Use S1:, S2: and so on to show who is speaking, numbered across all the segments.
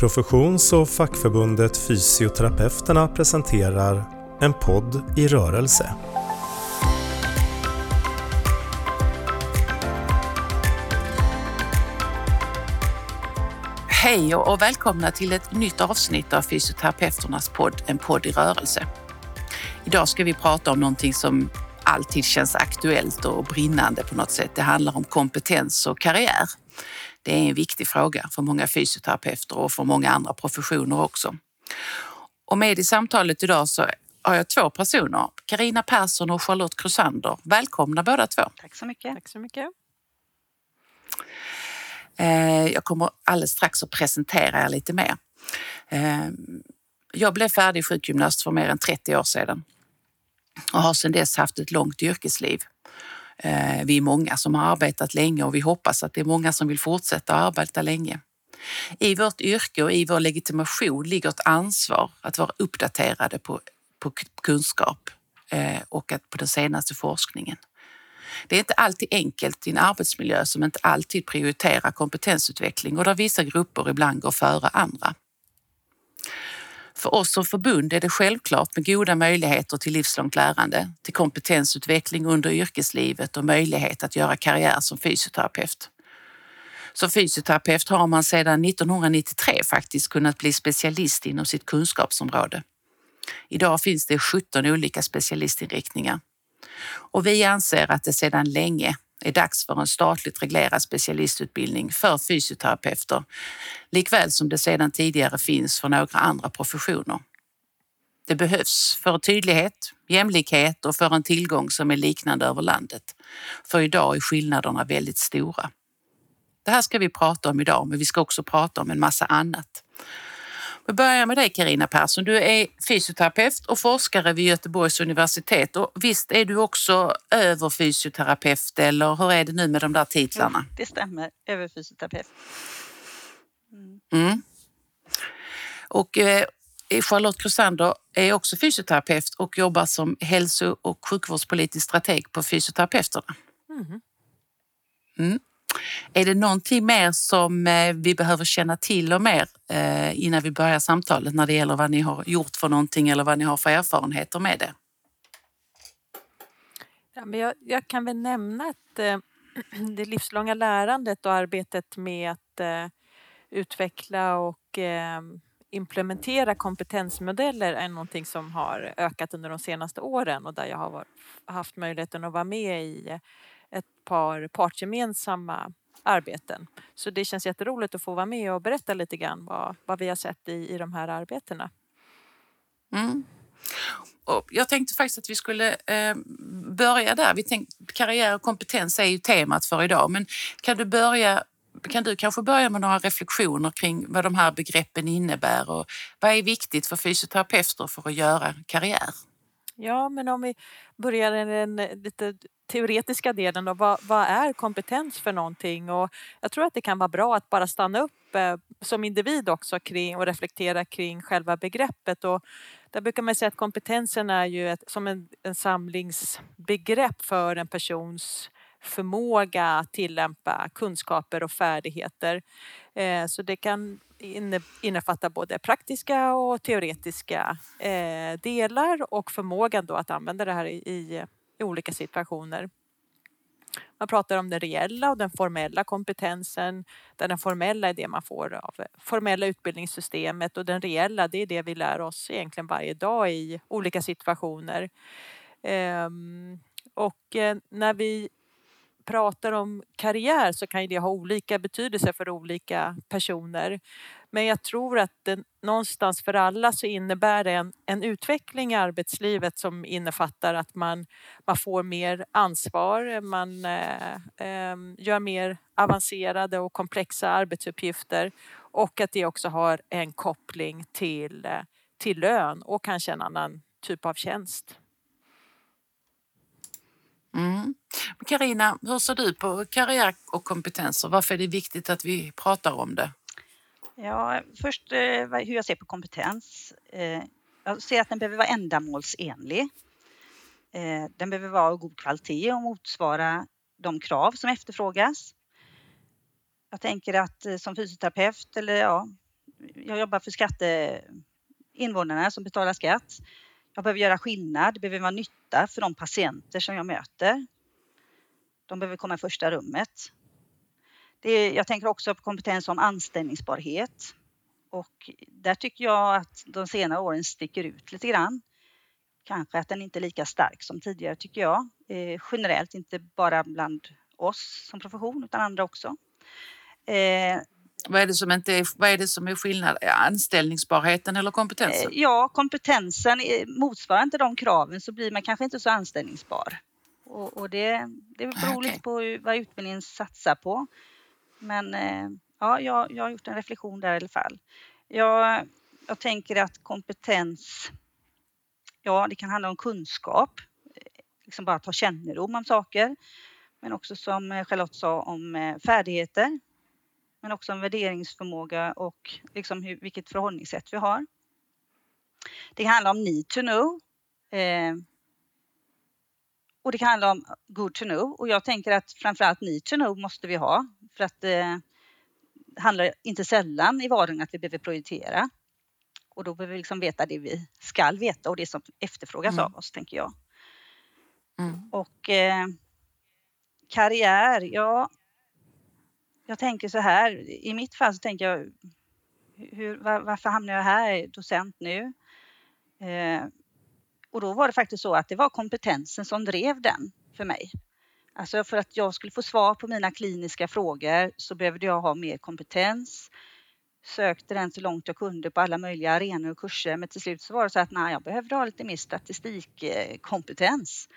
S1: Professions och fackförbundet Fysioterapeuterna presenterar En podd i rörelse.
S2: Hej och välkomna till ett nytt avsnitt av Fysioterapeuternas podd En podd i rörelse. Idag ska vi prata om någonting som alltid känns aktuellt och brinnande på något sätt. Det handlar om kompetens och karriär. Det är en viktig fråga för många fysioterapeuter och för många andra professioner också. Och med i samtalet idag så har jag två personer, Karina Persson och Charlotte Crusander. Välkomna båda två.
S3: Tack så mycket.
S4: Tack så mycket.
S2: Eh, jag kommer alldeles strax att presentera er lite mer. Eh, jag blev färdig sjukgymnast för mer än 30 år sedan och har sedan dess haft ett långt yrkesliv. Eh, vi är många som har arbetat länge och vi hoppas att det är många som vill fortsätta arbeta länge. I vårt yrke och i vår legitimation ligger ett ansvar att vara uppdaterade på, på kunskap eh, och på den senaste forskningen. Det är inte alltid enkelt i en arbetsmiljö som inte alltid prioriterar kompetensutveckling och där vissa grupper ibland går före andra. För oss som förbund är det självklart med goda möjligheter till livslångt lärande, till kompetensutveckling under yrkeslivet och möjlighet att göra karriär som fysioterapeut. Som fysioterapeut har man sedan 1993 faktiskt kunnat bli specialist inom sitt kunskapsområde. Idag finns det 17 olika specialistinriktningar och vi anser att det sedan länge är dags för en statligt reglerad specialistutbildning för fysioterapeuter, likväl som det sedan tidigare finns för några andra professioner. Det behövs för tydlighet, jämlikhet och för en tillgång som är liknande över landet. För idag är skillnaderna väldigt stora. Det här ska vi prata om idag, men vi ska också prata om en massa annat. Vi börjar med dig Karina Persson. Du är fysioterapeut och forskare vid Göteborgs universitet och visst är du också överfysioterapeut eller hur är det nu med de där titlarna?
S3: Ja, det stämmer, överfysioterapeut.
S2: Mm. Mm. Och eh, Charlotte Crusander är också fysioterapeut och jobbar som hälso och sjukvårdspolitisk strateg på Fysioterapeuterna. Mm. Är det någonting mer som eh, vi behöver känna till och mer eh, innan vi börjar samtalet när det gäller vad ni har gjort för någonting eller vad ni har för erfarenheter med det?
S4: Ja, men jag, jag kan väl nämna att eh, det livslånga lärandet och arbetet med att utveckla och implementera kompetensmodeller är någonting som har ökat under de senaste åren och där jag har haft möjligheten att vara med i ett par partsgemensamma arbeten. Så det känns jätteroligt att få vara med och berätta lite grann vad, vad vi har sett i, i de här arbetena.
S2: Mm. Och jag tänkte faktiskt att vi skulle eh, börja där. Vi tänkte, karriär och kompetens är ju temat för idag, men kan du börja kan du kanske börja med några reflektioner kring vad de här begreppen innebär och vad är viktigt för fysioterapeuter för att göra karriär?
S4: Ja, men om vi börjar i den eh, lite teoretiska delen då, vad, vad, är kompetens för någonting? Och jag tror att det kan vara bra att bara stanna upp eh, som individ också kring, och reflektera kring själva begreppet. Och där brukar man säga att kompetensen är ju ett, som en, en samlingsbegrepp för en persons förmåga att tillämpa kunskaper och färdigheter. Eh, så det kan innefattar både praktiska och teoretiska eh, delar och förmågan då att använda det här i, i olika situationer. Man pratar om den reella och den formella kompetensen. Där den formella är det man får av formella utbildningssystemet och den reella det är det vi lär oss egentligen varje dag i olika situationer. Ehm, och eh, när vi pratar om karriär så kan det ha olika betydelse för olika personer. Men jag tror att det, någonstans för alla så innebär det en, en utveckling i arbetslivet som innefattar att man, man får mer ansvar, man eh, eh, gör mer avancerade och komplexa arbetsuppgifter och att det också har en koppling till, eh, till lön och kanske en annan typ av tjänst.
S2: Mm. Hur ser du på karriär och kompetenser? Varför är det viktigt att vi pratar om det?
S3: Ja, först eh, hur jag ser på kompetens. Eh, jag ser att den behöver vara ändamålsenlig. Eh, den behöver vara av god kvalitet och motsvara de krav som efterfrågas. Jag tänker att som fysioterapeut eller ja, jag jobbar för skatte, invånarna som betalar skatt. Jag behöver göra skillnad, det behöver vara nytta för de patienter som jag möter. De behöver komma i första rummet. Det, jag tänker också på kompetens om anställningsbarhet. Och där tycker jag att de senare åren sticker ut lite grann. Kanske att den inte är lika stark som tidigare tycker jag. Eh, generellt, inte bara bland oss som profession utan andra också.
S2: Eh, vad är, det som inte är, vad är det som är skillnad? Anställningsbarheten eller kompetensen?
S3: Eh, ja, kompetensen motsvarar inte de kraven så blir man kanske inte så anställningsbar. Och, och det, det beror okay. lite på vad utbildningen satsar på. Men eh, ja, jag, jag har gjort en reflektion där i alla fall. Jag, jag tänker att kompetens, ja det kan handla om kunskap, liksom bara ta kännedom om saker. Men också som Charlotte sa om färdigheter men också en värderingsförmåga och liksom hur, vilket förhållningssätt vi har. Det kan handla om need to know. Eh, och det kan handla om good to know och jag tänker att framförallt need to know måste vi ha för att eh, det handlar inte sällan i vardagen att vi behöver prioritera. Och då behöver vi liksom veta det vi skall veta och det som efterfrågas mm. av oss, tänker jag. Mm. Och eh, karriär, ja, jag tänker så här, i mitt fall så tänker jag, hur, var, varför hamnar jag här, docent nu? Eh, och då var det faktiskt så att det var kompetensen som drev den för mig. Alltså för att jag skulle få svar på mina kliniska frågor så behövde jag ha mer kompetens. Sökte den så långt jag kunde på alla möjliga arenor och kurser men till slut så var det så att nej, jag behövde ha lite mer statistikkompetens.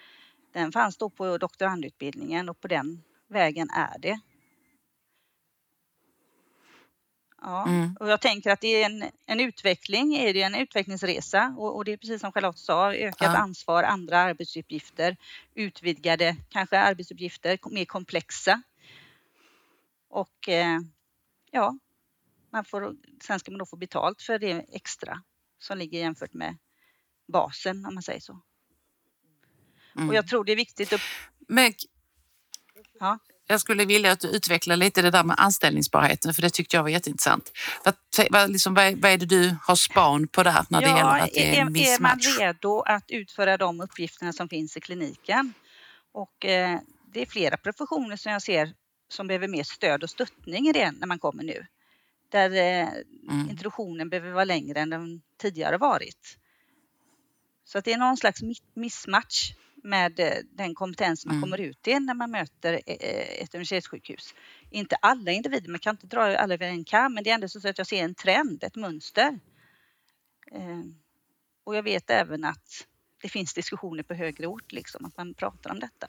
S3: Den fanns då på doktorandutbildningen och på den vägen är det. Ja, mm. och jag tänker att det är en, en utveckling, är det en utvecklingsresa och, och, det är precis som Charlotte sa, ökat ja. ansvar, andra arbetsuppgifter, utvidgade kanske arbetsuppgifter, mer komplexa. Och eh, ja, man får, sen ska man då få betalt för det extra som ligger jämfört med basen om man säger så. Mm. Och jag tror det är viktigt att...
S2: Men, ja jag skulle vilja att du utvecklar lite det där med anställningsbarheten för det tyckte jag var jätteintressant. Vad, vad, liksom, vad, vad är det du har span på där när det ja, gäller att det är en
S3: mismatch? Är man redo att utföra de uppgifterna som finns i kliniken? Och eh, det är flera professioner som jag ser som behöver mer stöd och stöttning i det när man kommer nu. Där eh, mm. introduktionen behöver vara längre än den tidigare varit. Så att det är någon slags mismatch med eh, den kompetens man mm. kommer ut i när man möter eh, eh, ett universitetssjukhus. Inte alla individer, man kan inte dra alla över en kam, men det är ändå så att jag ser en trend, ett mönster. Och jag vet även att det finns diskussioner på högre ort, liksom, att man pratar om detta.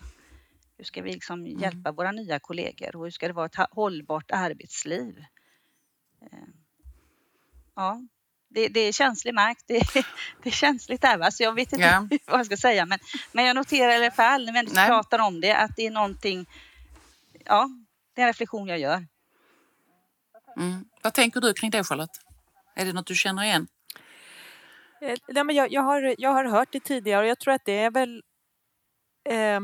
S3: Hur ska vi liksom mm. hjälpa våra nya kollegor och hur ska det vara ett hållbart arbetsliv? Ja, det, det, är känslig mark. Det, det är känsligt där va, så jag vet inte ja. vad jag ska säga. Men, men jag noterar i alla fall när vi ändå pratar om det att det är någonting, ja, det är en reflektion jag gör.
S2: Mm. Vad tänker du kring det Charlotte? Är det något du känner igen?
S4: Eh, nej, men jag, jag, har, jag har hört det tidigare och jag tror att det är väl eh,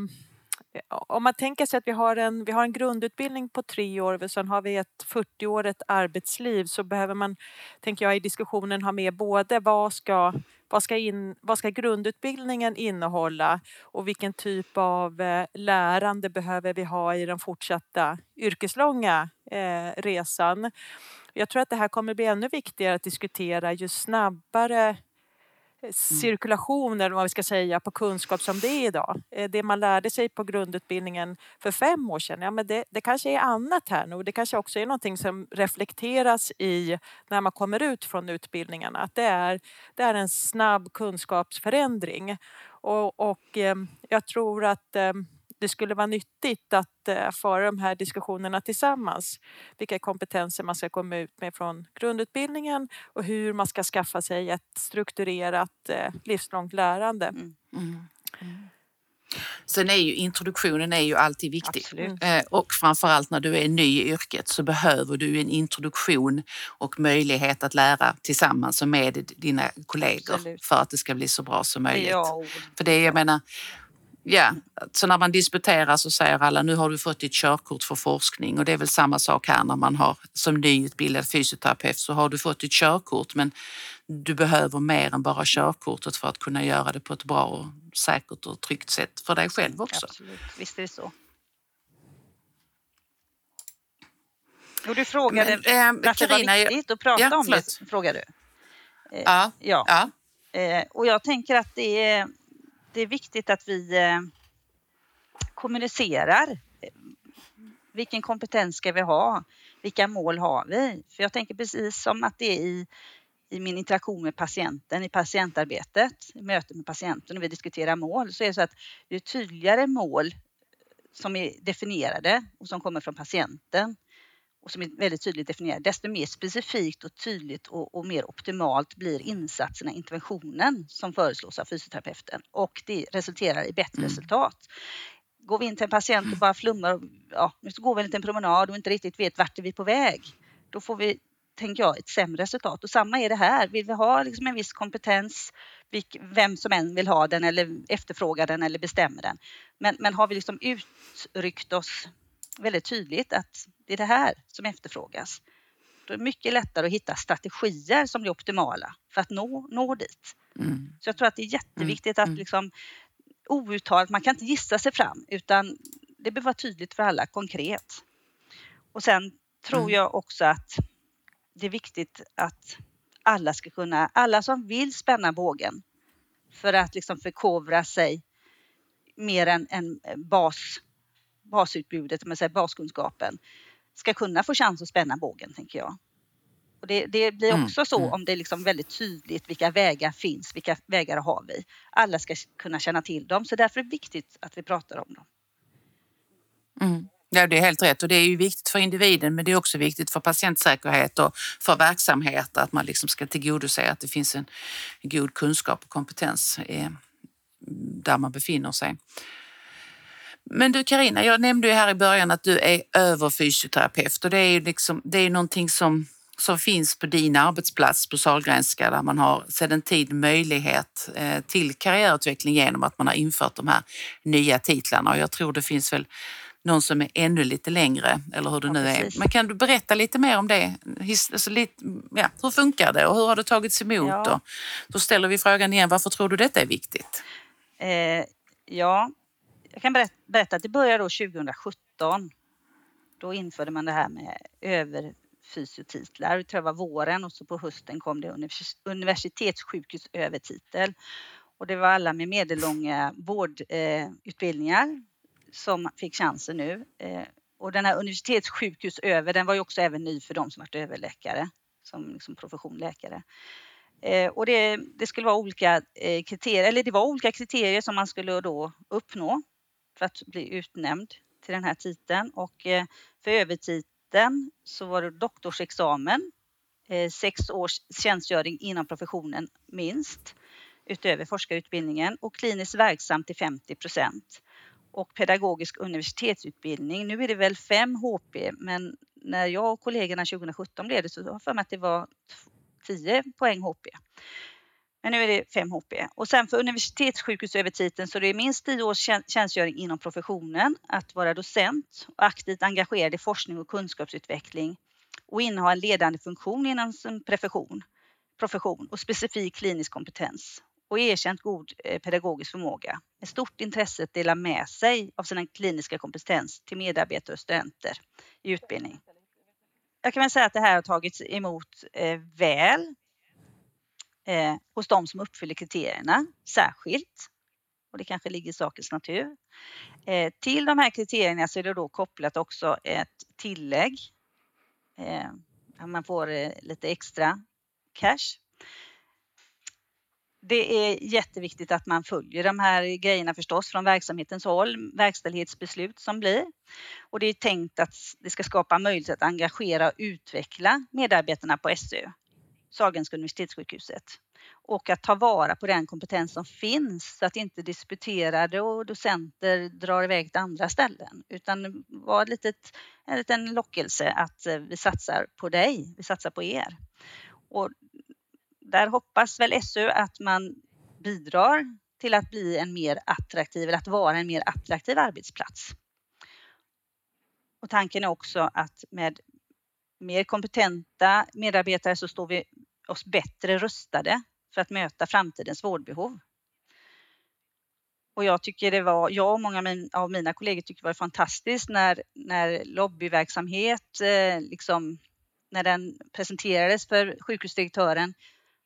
S4: Eh, om man tänker sig att vi har, en, vi har en grundutbildning på tre år och sen har vi ett 40-årigt arbetsliv så behöver man, tänker jag i diskussionen, ha med både vad ska, vad ska, in, vad ska grundutbildningen innehålla och vilken typ av eh, lärande behöver vi ha i den fortsatta yrkeslånga eh, resan. Jag tror att det här kommer bli ännu viktigare att diskutera ju snabbare Mm. cirkulation eller vad vi ska säga på kunskap som det är idag. Eh, det man lärde sig på grundutbildningen för fem år sedan, ja men det, det kanske är annat här nu. Det kanske också är någonting som reflekteras i när man kommer ut från utbildningarna. Att det är, det är en snabb kunskapsförändring. Och, och eh, jag tror att eh, det skulle vara nyttigt att eh, föra de här diskussionerna tillsammans. Vilka kompetenser man ska komma ut med från grundutbildningen och hur man ska skaffa sig ett strukturerat eh, livslångt lärande. Mm. Mm.
S2: Mm. Sen är ju introduktionen är ju alltid viktig Absolut. Eh, och framförallt när du är ny i yrket så behöver du en introduktion och möjlighet att lära tillsammans och med dina kollegor Absolut. för att det ska bli så bra som möjligt. Ja. För det, jag menar, Ja, så när man disputerar så säger alla nu har du fått ditt körkort för forskning och det är väl samma sak här när man har som nyutbildad fysioterapeut så har du fått ditt körkort men du behöver mer än bara körkortet för att kunna göra det på ett bra och säkert och tryggt sätt för dig själv också.
S3: Absolut, visst är det så. Och du frågade
S2: Men, eh,
S3: det var viktigt att prata
S2: Ja,
S3: om det, frågar du. Eh,
S2: Ja,
S3: ja.
S2: ja.
S3: Eh, och jag tänker att det är, det är viktigt att vi eh, kommunicerar. Eh, vilken kompetens ska vi ha? Vilka mål har vi? För jag tänker precis som att det är i, i min interaktion med patienten, i patientarbetet, i mötet med patienten och vi diskuterar mål, så är det så att ju tydligare mål som är definierade och som kommer från patienten och som är väldigt tydligt definierade, desto mer specifikt och tydligt och, och mer optimalt blir insatserna, interventionen som föreslås av fysioterapeuten och det resulterar i bättre
S2: Mm.
S3: resultat. Går vi in till en patient och bara flummar, och, ja, nu går vi en liten promenad och inte riktigt vet vart är vi på väg, då får vi, tänker jag, ett sämre resultat. Och samma är det här, vill vi ha liksom en viss kompetens, vem som än vill ha den eller efterfrågar den eller bestämmer den. Men, men har vi liksom uttryckt oss väldigt tydligt att det är det här som efterfrågas, då är det mycket lättare att hitta strategier som blir optimala för att nå, nå dit.
S2: Mm.
S3: Så jag tror att det är jätteviktigt att
S2: mm.
S3: liksom outtalat, man kan inte gissa sig fram utan det behöver vara tydligt för alla, konkret. Och sen tror
S2: Mm.
S3: jag också att det är viktigt att alla ska kunna, alla som vill spänna bågen för att liksom förkovra sig mer än, än bas, basutbudet, man säger baskunskapen, ska kunna få chans att spänna bågen, tänker jag. Och det, det blir
S2: Mm,
S3: också så
S2: mm.
S3: om det är liksom väldigt tydligt vilka vägar finns, vilka vägar har vi. Alla ska kunna känna till dem, så därför är det viktigt att vi pratar om dem.
S2: Mm. Ja, det är helt rätt och det är ju viktigt för individen men det är också viktigt för patientsäkerhet och för verksamhet att man liksom ska tillgodose att det finns en god kunskap och kompetens eh, där man befinner sig. Men du Karina, jag nämnde ju här i början att du är överfysioterapeut och det är ju liksom, det är någonting som, som finns på din arbetsplats på Sahlgrenska där man har sedan tid möjlighet eh, till karriärutveckling genom att man har infört de här nya titlarna och jag tror det finns väl någon som är ännu lite längre eller hur det
S3: Ja,
S2: nu är.
S3: precis.
S2: Men kan du berätta lite mer om det? His, alltså lite, ja, hur funkar det och hur har det tagits emot?
S3: Ja.
S2: Och då ställer vi frågan igen, varför tror du detta är viktigt?
S3: Eh, ja, jag kan berätta, berätta att det började då 2017. Då införde man det här med överfysiotitlar. Det tror det var våren och så på hösten kom det universitetssjukhus övertitel. Och det var alla med medellånga vårdutbildningar eh, som fick chansen nu. Eh, och den här universitetssjukhus över, den var ju också även ny för de som varit överläkare, som liksom professionläkare. Eh, och det, det skulle vara olika eh, kriterier, eller det var olika kriterier som man skulle då uppnå för att bli utnämnd till den här titeln. Och eh, för övertiteln så var det doktorsexamen, eh, sex års tjänstgöring inom professionen minst, utöver forskarutbildningen och kliniskt verksam till 50 procent. Och pedagogisk universitetsutbildning, nu är det väl 5 HP, men när jag och kollegorna 2017 blev det så har jag för mig att det var 10 poäng HP. Men nu är det 5 HP. Och sen för universitetssjukhus över titeln så det är minst 10 års tjänstgöring inom professionen, att vara docent och aktivt engagerad i forskning och kunskapsutveckling och inneha en ledande funktion inom sin profession, profession och specifik klinisk kompetens och erkänt god eh, pedagogisk förmåga. Med stort intresse att dela med sig av sina kliniska kompetens till medarbetare och studenter i utbildning. Jag kan väl säga att det här har tagits emot eh, väl eh, hos de som uppfyller kriterierna särskilt. Och det kanske ligger i sakens natur. Eh, till de här kriterierna så är det då kopplat också ett tillägg. Eh, man får eh, lite extra cash. Det är jätteviktigt att man följer de här grejerna förstås från verksamhetens håll, verkställighetsbeslut som blir. Och det är tänkt att det ska skapa möjlighet att engagera och utveckla medarbetarna på SÖ, Sahlgrenska universitetssjukhuset. Och att ta vara på den kompetens som finns så att inte disputerade och docenter drar iväg till andra ställen. Utan var ett litet, en liten lockelse att eh, vi satsar på dig, vi satsar på er. Och där hoppas väl SU att man bidrar till att bli en mer attraktiv, eller att vara en mer attraktiv arbetsplats. Och tanken är också att med mer kompetenta medarbetare så står vi oss bättre rustade för att möta framtidens vårdbehov. Och jag tycker det var, jag och många av mina kollegor tycker det var fantastiskt när, när lobbyverksamhet, eh, liksom, när den presenterades för sjukhusdirektören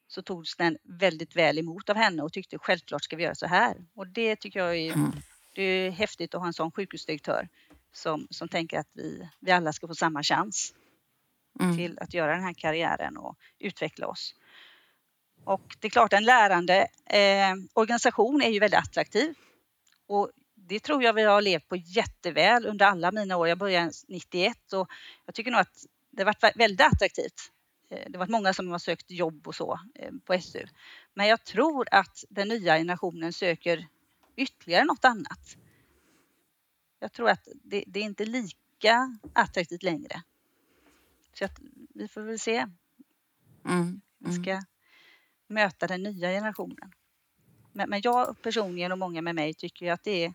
S3: så togs den väldigt väl emot av henne och tyckte självklart ska vi göra så här. Och det tycker jag är, mm. det är häftigt att ha en sån sjukhusdirektör som, som tänker att vi, vi alla ska få samma chans mm. till att göra den här karriären och utveckla oss. Och det är klart, en lärande eh, organisation är ju väldigt attraktiv. Och det tror jag vi har levt på jätteväl under alla mina år. Jag började 91 och jag tycker nog att det har varit väldigt attraktivt. Eh, det har varit många som har sökt jobb och så eh, på SU. Men jag tror att den nya generationen söker ytterligare något annat. Jag tror att det, det är inte lika attraktivt längre. Så att vi får väl se. Mm. Vi ska mm. möta den nya generationen. Men, men jag personligen och många med mig tycker att det är,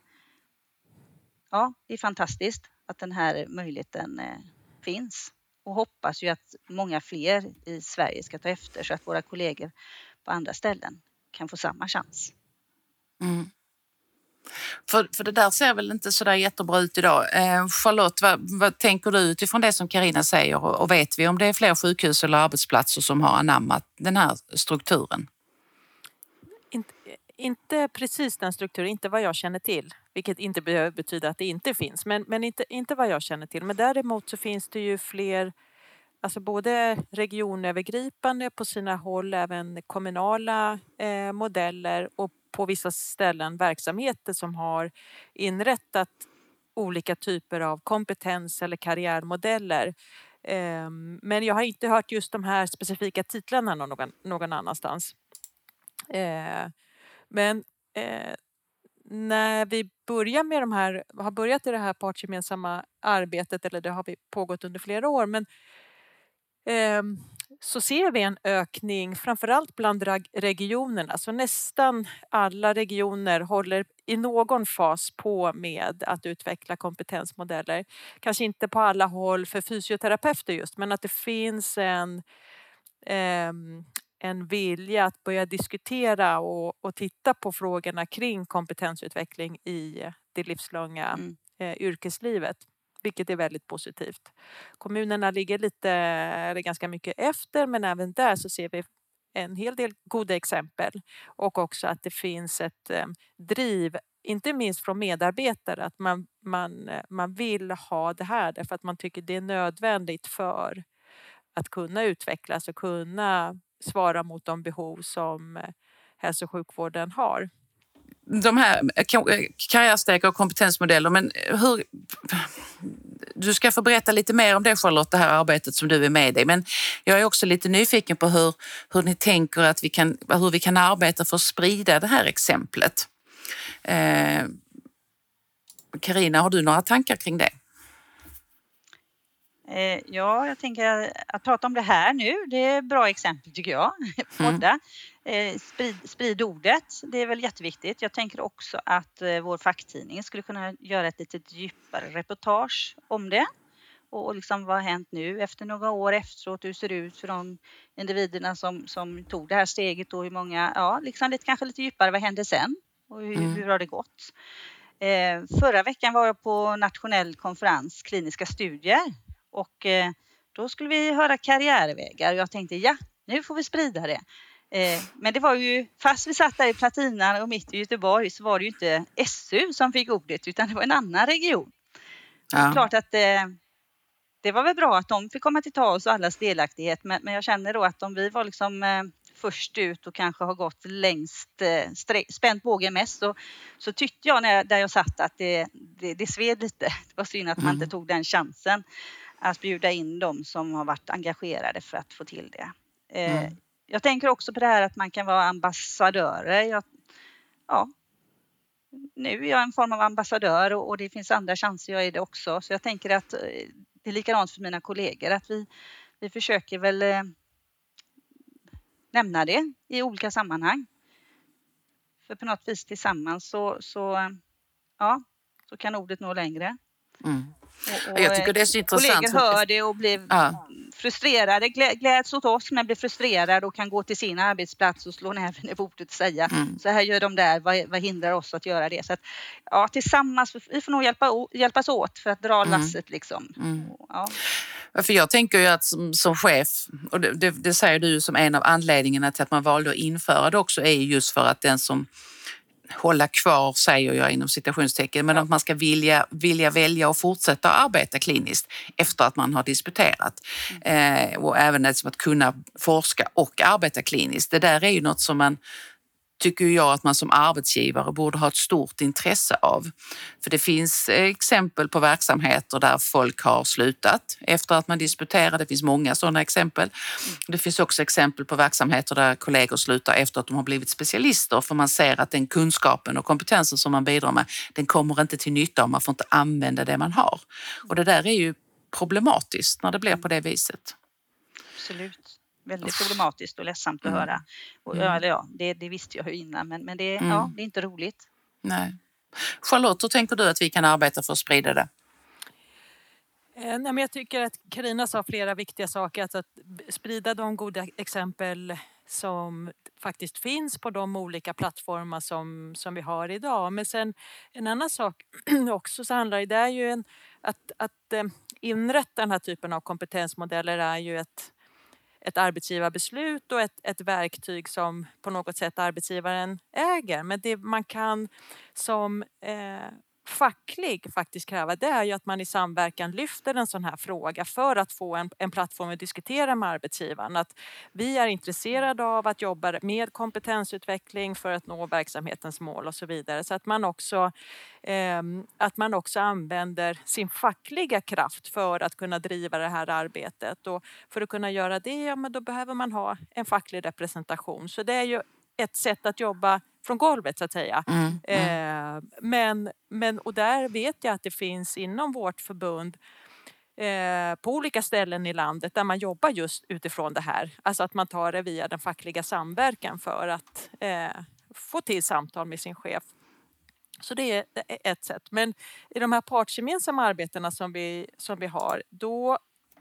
S3: ja, det är fantastiskt att den här möjligheten eh, finns och hoppas ju att många fler i Sverige ska ta efter så att våra kollegor på andra ställen kan få samma chans. Mm.
S2: För, för det där ser väl inte så där jättebra ut idag. Eh, Charlotte, vad, vad, tänker du utifrån det som Karina säger och, och vet vi om det är fler sjukhus eller arbetsplatser som har anammat den här strukturen?
S4: Inte, inte precis den strukturen, inte vad jag känner till. Vilket inte behöver betyda att det inte finns, men, men inte, inte vad jag känner till. Men däremot så finns det ju fler Alltså både regionövergripande på sina håll, även kommunala eh, modeller och på vissa ställen verksamheter som har inrättat olika typer av kompetens eller karriärmodeller. Ehm, men jag har inte hört just de här specifika titlarna någon, någon annanstans. Eh, men eh, när vi börjar med de här, har börjat i det här partsgemensamma arbetet, eller det har vi pågått under flera år, men ehm, så ser vi en ökning framförallt bland regionerna. Så nästan alla regioner håller i någon fas på med att utveckla kompetensmodeller. Kanske inte på alla håll för fysioterapeuter just, men att det finns en, eh, en vilja att börja diskutera och, och, titta på frågorna kring kompetensutveckling i det livslånga mm. eh, yrkeslivet vilket är väldigt positivt. Kommunerna ligger lite, eller ganska mycket efter men även där så ser vi en hel del goda exempel och också att det finns ett ehm, driv, inte minst från medarbetare, att man, man, eh, man vill ha det här därför att man tycker det är nödvändigt för att kunna utvecklas och kunna svara mot de behov som eh, hälso och sjukvården har
S2: de här karriärsteg och kompetensmodeller, men hur... Du ska få berätta lite mer om det Charlotte, det här arbetet som du är med i. Men jag är också lite nyfiken på hur, hur ni tänker att vi kan, hur vi kan arbeta för att sprida det här exemplet. Karina, eh, har du några tankar kring det?
S3: Eh, ja, jag tänker att prata om det här nu, det är ett bra exempel tycker jag. Podda. Eh, sprid, sprid ordet, det är väl jätteviktigt. Jag tänker också att eh, vår facktidning skulle kunna göra ett lite djupare reportage om det. Och liksom vad har hänt nu efter några år efteråt? Hur ser det ut för de individerna som, som tog det här steget och hur många, ja, liksom lite, kanske lite djupare, vad hände sen? Och hur, mm. hur har det gått? Eh, förra veckan var jag på nationell konferens kliniska studier och eh, då skulle vi höra karriärvägar. Jag tänkte ja, nu får vi sprida det. Eh, men det var ju, fast vi satt där i Platinan och mitt i Göteborg så var det ju inte SU som fick ordet utan det var en annan region. Ja. Det är klart att eh, det var väl bra att de fick komma till tals och allas delaktighet men, men jag känner då att om vi var liksom eh, först ut och kanske har gått längst, spänt bågen mest så, så tyckte jag när jag, där jag satt att det, det, det sved lite. Det var synd att man inte mm. tog den chansen att bjuda in dem som har varit engagerade för att få till det. Mm jag tänker också på det här att man kan vara ambassadörer. Jag, ja, nu är jag en form av ambassadör och, och, det finns andra chanser jag är det också. Så jag tänker att eh, det är likadant för mina kollegor att vi, vi försöker väl eh, nämna det i olika sammanhang. För på något vis tillsammans så, så, eh, ja, så kan ordet nå längre.
S2: Mm.
S3: Och, och,
S2: Jag tycker det är så intressant.
S3: Kollegor hör det och blir
S2: Ja.
S3: frustrerade, glä- gläds åt oss men blir frustrerade och kan gå till sin arbetsplats och slå näven i bordet och säga
S2: Mm.
S3: så här gör de där, vad, vad hindrar oss att göra det? Så att, ja, tillsammans, vi får nog hjälpa, hjälpas åt för att dra
S2: Mm.
S3: lasset liksom.
S2: Mm.
S3: Ja.
S2: För jag tänker ju att som, som chef, och det, det, det säger du som en av anledningarna till att man valde att införa det också, är ju just för att den som hålla kvar, säger jag inom citationstecken, men att man ska vilja, vilja välja och fortsätta arbeta kliniskt efter att man har disputerat. Eh, och även liksom att kunna forska och arbeta kliniskt. Det där är ju något som man tycker jag att man som arbetsgivare borde ha ett stort intresse av. För det finns exempel på verksamheter där folk har slutat efter att man disputerar. Det finns många sådana exempel. Det finns också exempel på verksamheter där kollegor slutar efter att de har blivit specialister för man ser att den kunskapen och kompetensen som man bidrar med, den kommer inte till nytta om man får inte använda det man har. Och det där är ju problematiskt när det blir på det viset.
S3: Absolut. Väldigt problematiskt och ledsamt att
S2: Mm.
S3: höra. Och,
S2: Mm.
S3: ja, eller ja, det, det visste jag ju innan men, men det,
S2: Mm.
S3: ja, det är inte roligt.
S2: Nej. Charlotte, hur tänker du att vi kan arbeta för att sprida det?
S4: Eh, Nej, men jag tycker att Karina sa flera viktiga saker. Alltså att sprida de goda exempel som faktiskt finns på de olika plattformar som, som vi har idag. Men sen en annan sak också så handlar det är ju en, att, att eh, inrätta den här typen av kompetensmodeller är ju ett, ett arbetsgivarbeslut och ett, ett verktyg som på något sätt arbetsgivaren äger. Men det man kan som eh, facklig faktiskt kräva det är ju att man i samverkan lyfter en sån här fråga för att få en, en plattform att diskutera med arbetsgivaren. Att vi är intresserade av att jobba med kompetensutveckling för att nå verksamhetens mål och så vidare. Så att man också, eh, att man också använder sin fackliga kraft för att kunna driva det här arbetet. Och för att kunna göra det, ja, men då behöver man ha en facklig representation. Så det är ju ett sätt att jobba från golvet så att säga.
S2: Mm, mm,
S4: Eh, men, men, och där vet jag att det finns inom vårt förbund eh, på olika ställen i landet där man jobbar just utifrån det här. Alltså att man tar det via den fackliga samverkan för att eh, få till samtal med sin chef. Så det är ett sätt. Men i de här partsgemensamma arbetena som vi, som vi har, då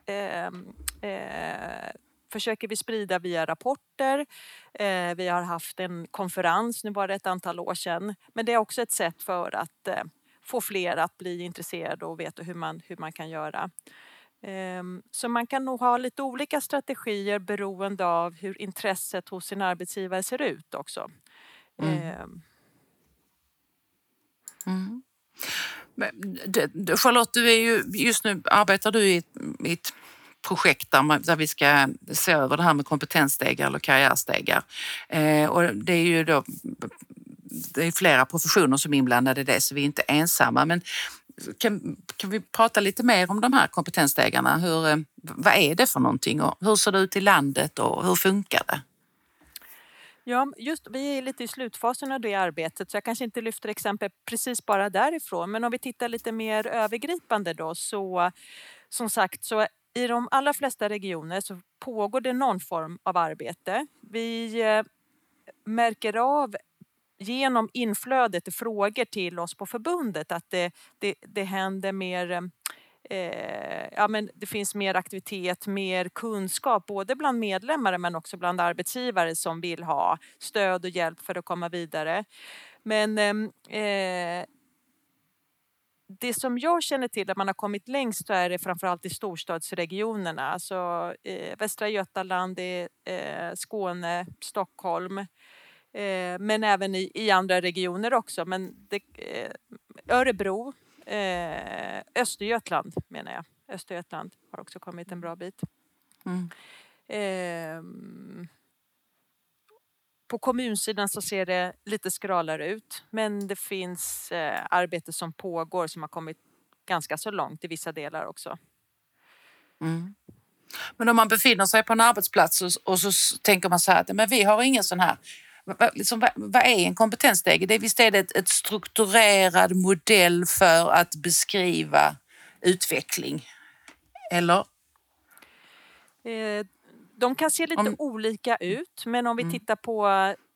S4: ehm, eh, försöker vi sprida via rapporter. Eh, vi har haft en konferens, nu var det ett antal år sedan. Men det är också ett sätt för att eh, få fler att bli intresserade och veta hur man, hur man kan göra. Ehm, Så man kan nog ha lite olika strategier beroende av hur intresset hos sin arbetsgivare ser ut också.
S2: Mm.
S4: Ehm,
S2: mm. Charlotte, du är ju, just nu arbetar du i ett, i ett projekt där, man, där vi ska se över det här med kompetensstegar eller karriärstegar. Eh, och det är ju då det är flera professioner som är inblandade i det så vi är inte ensamma. Men kan, kan vi prata lite mer om de här kompetensstegarna? Hur, eh, vad är det för någonting och hur ser det ut i landet och hur funkar det?
S4: Ja, just vi är lite i slutfasen av det arbetet så jag kanske inte lyfter exempel precis bara därifrån. Men om vi tittar lite mer övergripande då så som sagt så i de allra flesta regioner så pågår det någon form av arbete. Vi eh, märker av genom inflödet frågor till oss på förbundet att det, det, det händer mer eh, ja, men det finns mer aktivitet, mer kunskap både bland medlemmar men också bland arbetsgivare som vill ha stöd och hjälp för att komma vidare. Men ehm, eh, det som jag känner till att man har kommit längst så är det framförallt i storstadsregionerna. Alltså eh, Västra Götaland, eh, Skåne, Stockholm. Eh, men även i, i andra regioner också. Men det, eh, Örebro, eh, Östergötland menar jag. Östergötland har också kommit en bra bit.
S2: Mm.
S4: På kommunsidan så ser det lite skralare ut men det finns eh, arbete som pågår som har kommit ganska så långt i vissa delar också.
S2: Mm. Men om man befinner sig på en arbetsplats och, och så tänker man så här att men vi har ingen sån här Liksom, vad, är en kompetensstege? Det är, visst är det ett, ett strukturerad modell för att beskriva utveckling? Eller?
S4: De kan se lite
S2: Om-
S4: olika ut men om vi
S2: Mm.
S4: tittar på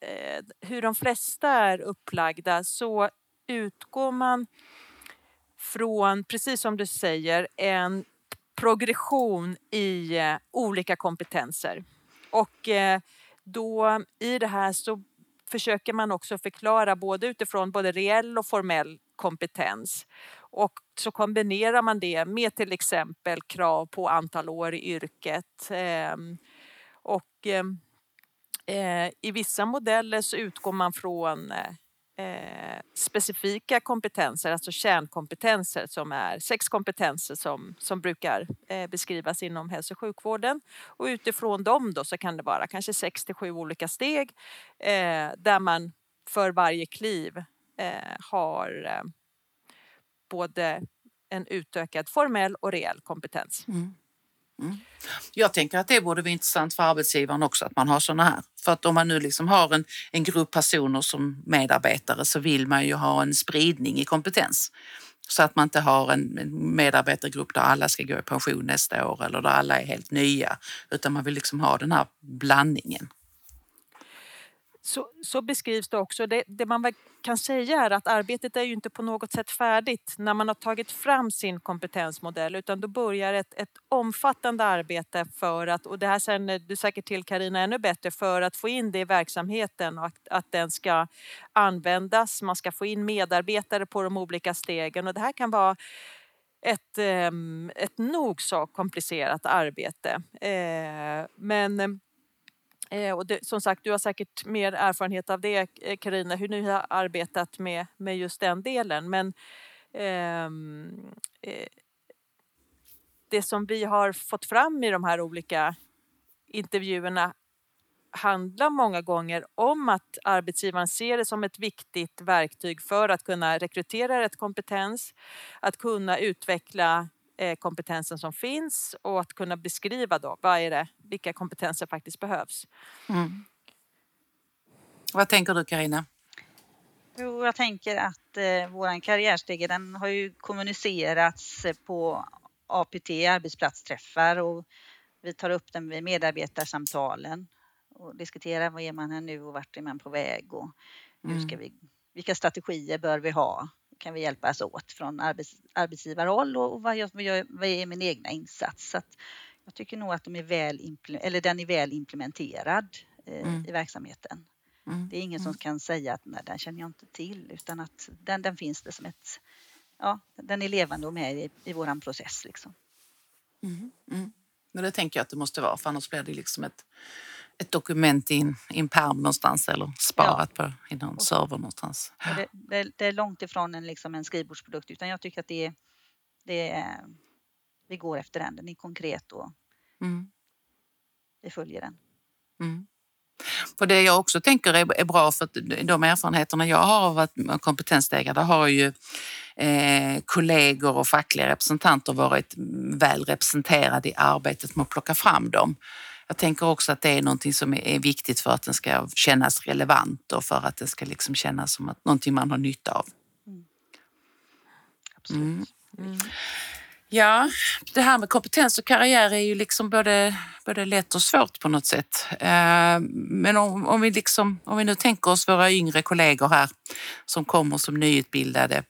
S4: eh, hur de flesta är upplagda så utgår man från, precis som du säger, en progression i eh, olika kompetenser. Och eh, då i det här så försöker man också förklara både utifrån både reell och formell kompetens. Och så kombinerar man det med till exempel krav på antal år i yrket. Och ehm, eh, i vissa modeller så utgår man från eh, eh specifika kompetenser, alltså kärnkompetenser som är sex kompetenser som, som brukar eh, beskrivas inom hälso och sjukvården. Och utifrån dem då så kan det vara kanske sex till sju olika steg eh, där man för varje kliv eh, har eh, både en utökad formell och reell kompetens. Mm.
S2: Mm. Jag tänker att det borde vara intressant för arbetsgivaren också att man har sådana här. För att om man nu liksom har en, en grupp personer som medarbetare så vill man ju ha en spridning i kompetens. Så att man inte har en, en medarbetargrupp där alla ska gå i pension nästa år eller där alla är helt nya. Utan man vill liksom ha den här blandningen.
S4: Så, så, beskrivs det också. Det, det, man kan säga är att arbetet är ju inte på något sätt färdigt när man har tagit fram sin kompetensmodell utan då börjar ett, ett omfattande arbete för att, och det här känner du säkert till Karina ännu bättre, för att få in det i verksamheten och att, att den ska användas. Man ska få in medarbetare på de olika stegen och det här kan vara ett, ehm, ett nog så komplicerat arbete. Eh, men Eh, och det, som sagt, du har säkert mer erfarenhet av det, eh, Karina, hur ni har arbetat med, med just den delen. Men ehm, eh, det som vi har fått fram i de här olika intervjuerna handlar många gånger om att arbetsgivaren ser det som ett viktigt verktyg för att kunna rekrytera rätt kompetens, att kunna utveckla kompetensen som finns och att kunna beskriva då vad är det, vilka kompetenser faktiskt behövs. Mm.
S2: Vad tänker du Karina?
S3: Jo, jag tänker att eh, vår karriärstege den har ju kommunicerats på APT, arbetsplatsträffar och vi tar upp den vid medarbetarsamtalen och diskuterar vad är man här nu och vart är man på väg och hur ska mm. vi, vilka strategier bör vi ha kan vi hjälpas åt från arbets, arbetsgivarhåll och vad, jag, vad, jag, vad är min egna insats? Så jag tycker nog att de är väl, eller den är väl implementerad eh, mm. i verksamheten. Mm. Det är ingen som mm. kan säga att nej, den känner jag inte till utan att den, den finns det som ett, ja, den är levande och med i, i våran process liksom.
S2: Mm. mm. Men det tänker jag att det måste vara för annars blir det liksom ett ett dokument i en, i en pärm någonstans eller sparat ja. på i någon server någonstans.
S3: Det, det, det, är långt ifrån en, liksom en skrivbordsprodukt utan jag tycker att det är, det är, vi går efter den. Den är konkret och mm. vi följer den.
S2: Mm. För det jag också tänker är, bra för de erfarenheterna jag har av att kompetensstegar, där har ju eh, kollegor och fackliga representanter varit väl representerade i arbetet med att plocka fram dem. Jag tänker också att det är någonting som är viktigt för att den ska kännas relevant och för att det ska liksom kännas som att någonting man har nytta av. Mm. Absolut. Mm. Mm. Ja, det här med kompetens och karriär är ju liksom både, både lätt och svårt på något sätt. Eh, men om, om, vi liksom, om vi nu tänker oss våra yngre kollegor här som kommer som nyutbildade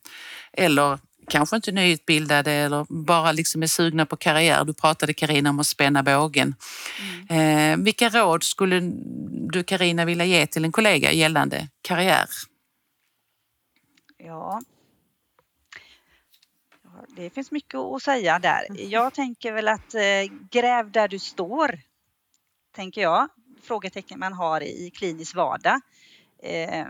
S2: eller kanske inte nyutbildade eller bara liksom är sugna på karriär. Du pratade Karina om att spänna bågen. Mm. Eh, vilka råd skulle du Karina vilja ge till en kollega gällande karriär?
S3: Ja, det finns mycket att säga där. Mm. Jag tänker väl att eh, gräv där du står, tänker jag. Frågetecken man har i klinisk vardag. Eh,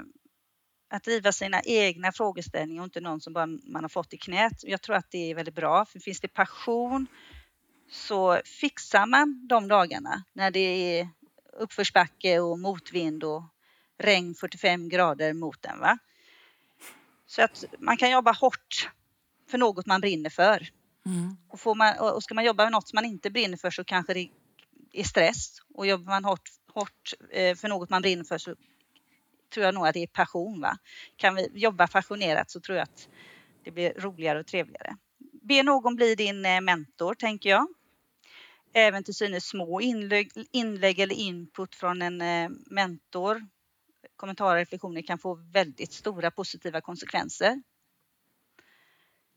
S3: att driva sina egna frågeställningar och inte någon som bara man har fått i knät. Jag tror att det är väldigt bra, för finns det passion så fixar man de dagarna när det är uppförsbacke och motvind och regn 45 grader mot en. Va? Så att man kan jobba hårt för något man brinner för. Mm. Och, får man, och ska man jobba med något som man inte brinner för så kanske det är stress. Och jobbar man hårt, hårt eh, för något man brinner för så tror jag nog att det är passion. Va? Kan vi jobba passionerat så tror jag att det blir roligare och trevligare. Be någon bli din eh, mentor, tänker jag. Även till synes små inlägg, inlägg eller input från en eh, mentor kommentarer och reflektioner kan få väldigt stora positiva konsekvenser.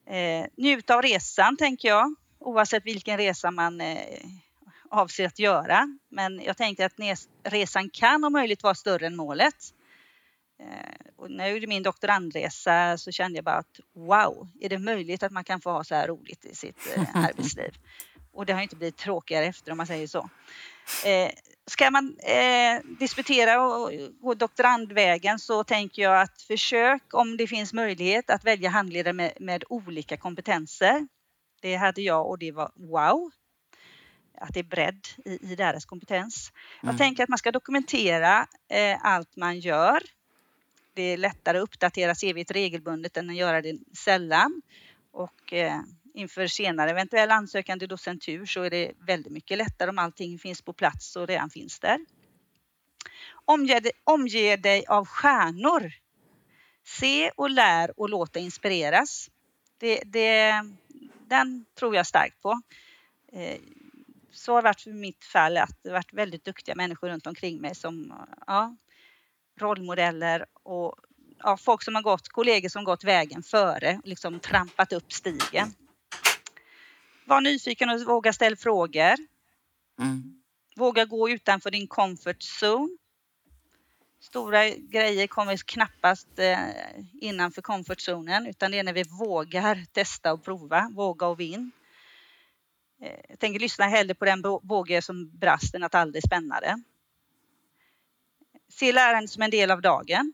S3: Eh, njut av resan tänker jag, oavsett vilken resa man eh, avser att göra. Men jag tänker att resan kan om möjligt vara större än målet. Eh, och när jag gjorde min doktorandresa så kände jag bara att wow, är det möjligt att man kan få ha så här roligt i sitt eh, arbetsliv? Och det har inte blivit tråkigare efter om man säger så. Eh, ska man eh, disputera och gå doktorandvägen så tänker jag att försök om det finns möjlighet att välja handledare med, med olika kompetenser. Det hade jag och det var wow att det är bredd i, i deras kompetens. Mm. Jag tänker att man ska dokumentera eh, allt man gör. Det är lättare att uppdatera CVt regelbundet än att göra det sällan. Och eh, inför senare eventuell ansökan till docentur så är det väldigt mycket lättare om allting finns på plats och redan finns där. Omge, omge dig av stjärnor. Se och lär och låt dig inspireras. Det, det, den tror jag starkt på. Eh, så har det varit för mitt fall att det varit väldigt duktiga människor runt omkring mig som ja, rollmodeller och ja, folk som har gått, kollegor som gått vägen före, liksom trampat upp stigen. Var nyfiken och våga ställa frågor. Mm. Våga gå utanför din comfort zone. Stora grejer kommer knappast eh, innanför comfort zonen utan det är när vi vågar testa och prova, våga och vinn. Eh, jag tänker lyssna hellre på den båge som brast än att aldrig spänna det. Se lärandet som en del av dagen.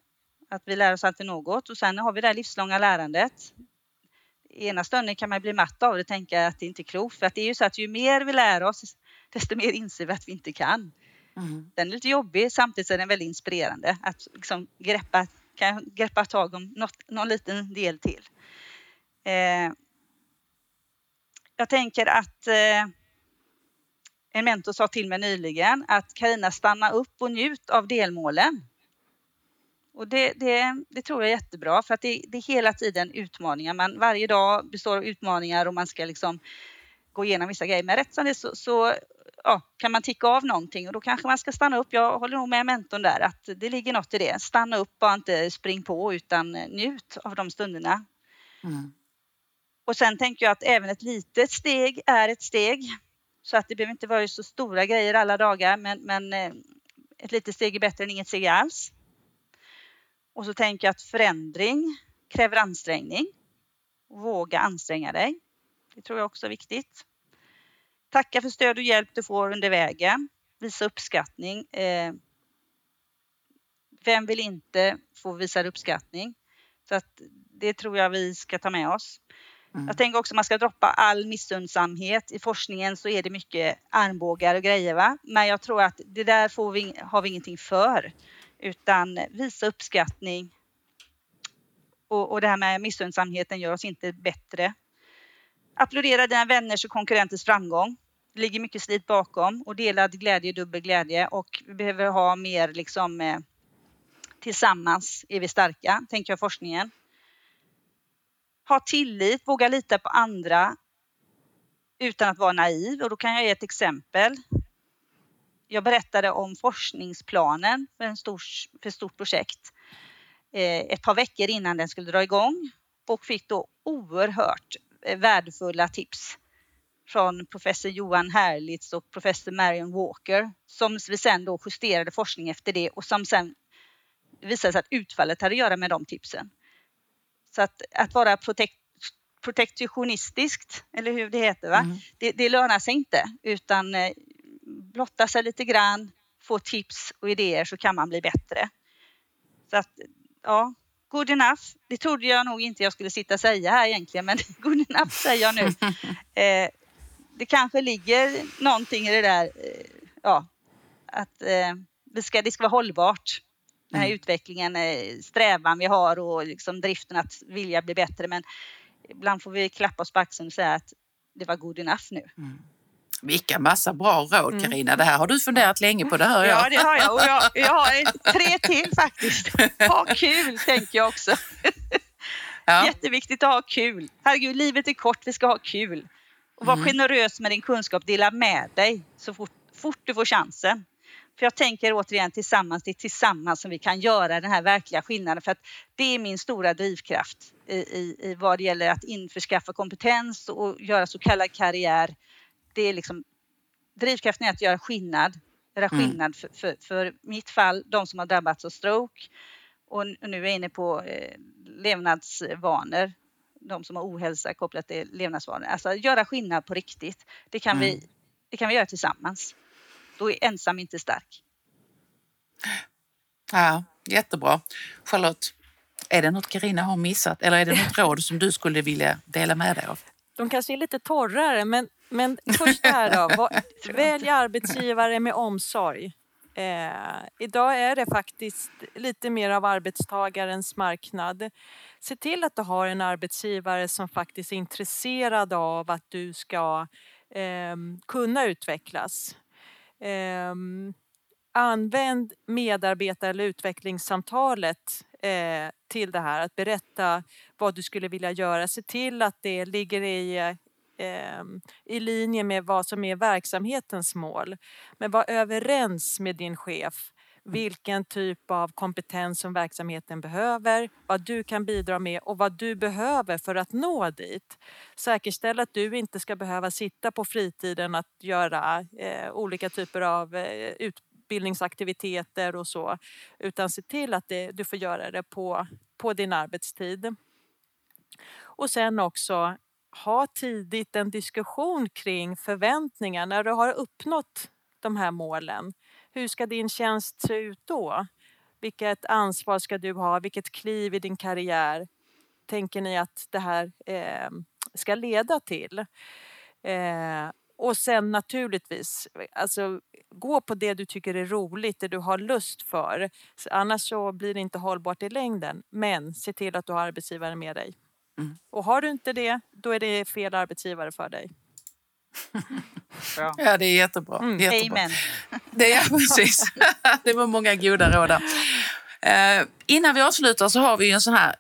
S3: Att vi lär oss alltid något och sen har vi det här livslånga lärandet. Ena stunden kan man bli matt av det och tänka att det inte är klokt. För att det är ju så att ju mer vi lär oss desto mer inser vi att vi inte kan. Mm. Den är lite jobbig samtidigt är den väldigt inspirerande att liksom greppa, kan greppa tag om något, någon liten del till. Eh, jag tänker att eh, en mentor sa till mig nyligen att Karina stanna upp och njut av delmålen. Och det, det, det, tror jag är jättebra för att det, det, är hela tiden utmaningar. Man, varje dag består av utmaningar och man ska liksom gå igenom vissa grejer. Men rätt som det så, så ja, kan man ticka av någonting och då kanske man ska stanna upp. Jag håller nog med mentorn där att det ligger något i det. Stanna upp, bara inte spring på utan njut av de stunderna. Mm. Och sen tänker jag att även ett litet steg är ett steg. Så att det behöver inte vara så stora grejer alla dagar men, men eh, ett litet steg är bättre än inget steg alls. Och så tänker jag att förändring kräver ansträngning. Våga anstränga dig. Det tror jag också är viktigt. Tacka för stöd och hjälp du får under vägen. Visa uppskattning. Eh, vem vill inte få visa uppskattning? Så att det tror jag vi ska ta med oss. Mm. Jag tänker också att man ska droppa all missundsamhet. I forskningen så är det mycket armbågar och grejer va. Men jag tror att det där får vi, har vi ingenting för. Utan visa uppskattning. Och, och det här med missundsamheten gör oss inte bättre. Applådera dina vänners och konkurrenters framgång. Det ligger mycket slit bakom och delad glädje är dubbel glädje och vi behöver ha mer liksom eh, tillsammans är vi starka, tänker jag forskningen ha tillit, våga lita på andra utan att vara naiv. Och då kan jag ge ett exempel. Jag berättade om forskningsplanen för, en stor, för ett stort projekt eh, ett par veckor innan den skulle dra igång och fick då oerhört eh, värdefulla tips från professor Johan Herlitz och professor Marion Walker som vi sen då justerade forskning efter det och som sen visade sig att utfallet hade att göra med de tipsen. Så att, att vara protect, protektionistiskt, eller hur det heter, va? Mm. Det, det lönar sig inte utan eh, blotta sig lite grann, få tips och idéer så kan man bli bättre. Så att, ja, good enough. Det trodde jag nog inte jag skulle sitta och säga här egentligen, men good enough säger jag nu. Eh, det kanske ligger någonting i det där, eh, ja, att eh, det, ska, det ska vara hållbart den här mm. utvecklingen, eh, strävan vi har och liksom driften att vilja bli bättre. Men ibland får vi klappa oss på axeln och säga att det var good enough nu. Mm.
S2: Vilka massa bra råd Karina. Mm. Det här har du funderat länge på, det hör jag.
S3: Ja, det har jag. Och jag, jag har tre till faktiskt. Ha kul, tänker jag också. Ja. Jätteviktigt att ha kul. Herregud, livet är kort, vi ska ha kul. Och var mm. generös med din kunskap, dela med dig så fort, fort du får chansen. För jag tänker återigen tillsammans, det är tillsammans som vi kan göra den här verkliga skillnaden. För att det är min stora drivkraft i, i, i vad det gäller att införskaffa kompetens och göra så kallad karriär. Det är liksom, drivkraften är att göra skillnad. Göra mm. skillnad för, för, för mitt fall, de som har drabbats av stroke. Och nu är jag inne på eh, levnadsvanor de som har ohälsa kopplat till levnadsvanor. Alltså göra skillnad på riktigt. Det kan, mm. vi, det kan vi göra tillsammans. Då är ensam inte stark.
S2: Ja, jättebra. Charlotte, är det något Karina har missat eller är det något råd som du skulle vilja dela med dig av?
S4: De kanske är lite torrare, men, men först här då. Välj arbetsgivare med omsorg. Eh, idag är det faktiskt lite mer av arbetstagarens marknad. Se till att du har en arbetsgivare som faktiskt är intresserad av att du ska eh, kunna utvecklas. Eh, använd medarbetar eller utvecklingssamtalet eh, till det här, att berätta vad du skulle vilja göra. Se till att det ligger i eh, i linje med vad som är verksamhetens mål. Men var överens med din chef vilken typ av kompetens som verksamheten behöver, vad du kan bidra med och vad du behöver för att nå dit. Säkerställ att du inte ska behöva sitta på fritiden att göra eh, olika typer av eh, utbildningsaktiviteter och så, utan se till att det, du får göra det på, på din arbetstid. Och sen också ha tidigt en diskussion kring förväntningar när du har uppnått de här målen. Hur ska din tjänst se ut då? Vilket ansvar ska du ha? Vilket kliv i din karriär tänker ni att det här eh, ska leda till? Eh, och sen naturligtvis, alltså, gå på det du tycker är roligt, det du har lust för. Annars så blir det inte hållbart i längden. Men se till att du har arbetsgivare med dig. Mm. Och har du inte det, då är det fel arbetsgivare för dig.
S2: Bra. Ja, det är jättebra. Mm. jättebra.
S3: Amen.
S2: Det är, precis. det var många goda råd där. Uh, innan vi avslutar så har vi en sån här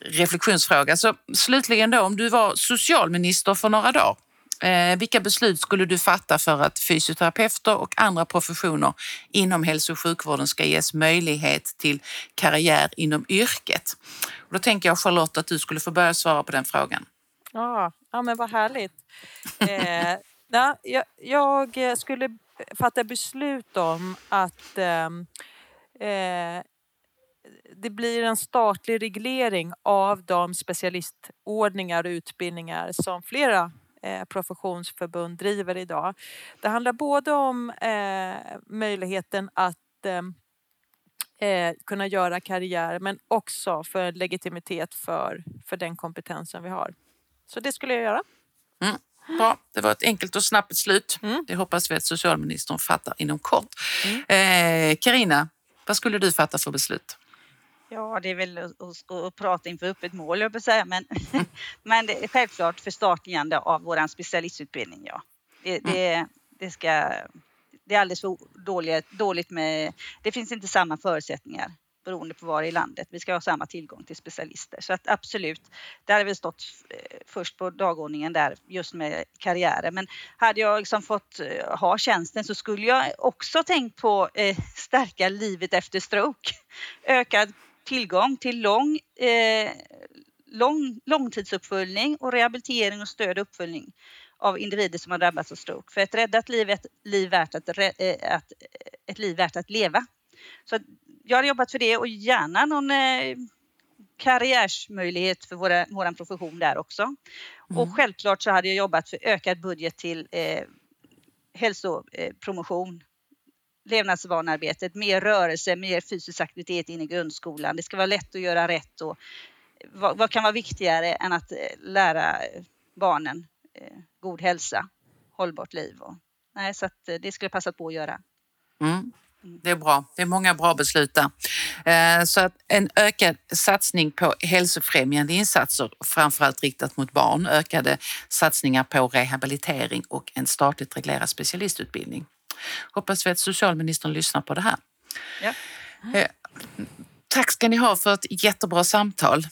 S2: reflektionsfråga. Så slutligen då, om du var socialminister för några dagar, Eh, vilka beslut skulle du fatta för att fysioterapeuter och andra professioner inom hälso och sjukvården ska ges möjlighet till karriär inom yrket? Och då tänker jag Charlotte att du skulle få börja svara på den frågan.
S4: Ja, ja men vad härligt. eh, na, jag, jag, skulle fatta beslut om att ehm, eh, det blir en statlig reglering av de specialistordningar och utbildningar som flera eh, professionsförbund driver idag. Det handlar både om eh, möjligheten att eh, eh, kunna göra karriär men också för legitimitet för, för den kompetensen vi har. Så det skulle jag göra.
S2: Mm. Bra, det var ett enkelt och snabbt slut. Mm. Det hoppas vi att socialministern fattar inom kort. Karina, mm. eh, vad skulle du fatta för beslut?
S3: Ja, det är väl att, att, att prata inför öppet mål, jag säga, men, men det är självklart förstatligande av vår specialistutbildning, ja. Det, mm. det, det, ska, det är alldeles för dåligt, dåligt med, det finns inte samma förutsättningar beroende på var i landet. Vi ska ha samma tillgång till specialister. Så att absolut, där har vi stått eh, först på dagordningen där just med karriären. Men hade jag liksom fått eh, ha tjänsten så skulle jag också tänkt på eh, stärka livet efter stroke. Ökad tillgång till lång, eh, lång, långtidsuppföljning och rehabilitering och stöd och uppföljning av individer som har drabbats av stroke. För ett räddat liv är ett liv värt att, eh, att, ett liv värt att leva. Så jag har jobbat för det och gärna någon eh, karriärsmöjlighet för våra, vår profession där också. Mm. Och självklart så hade jag jobbat för ökad budget till eh, hälsopromotion levnadsvanearbetet, mer rörelse, mer fysisk aktivitet in i grundskolan. Det ska vara lätt att göra rätt och vad, vad kan vara viktigare än att eh, lära barnen eh, god hälsa, hållbart liv? Och, nej, så att eh, det skulle jag passa på att göra.
S2: Mm. Mm. Det är bra. Det är många bra beslut där. Så att en ökad satsning på hälsofrämjande insatser, framförallt riktat mot barn, ökade satsningar på rehabilitering och en statligt reglerad specialistutbildning. Hoppas vi att socialministern lyssnar på det här. Ja. Eh, tack ska ni ha för ett jättebra samtal.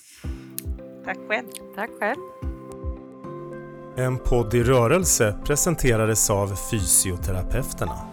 S3: Tack själv.
S4: Tack själv.
S1: En podd i rörelse presenterades av Fysioterapeuterna.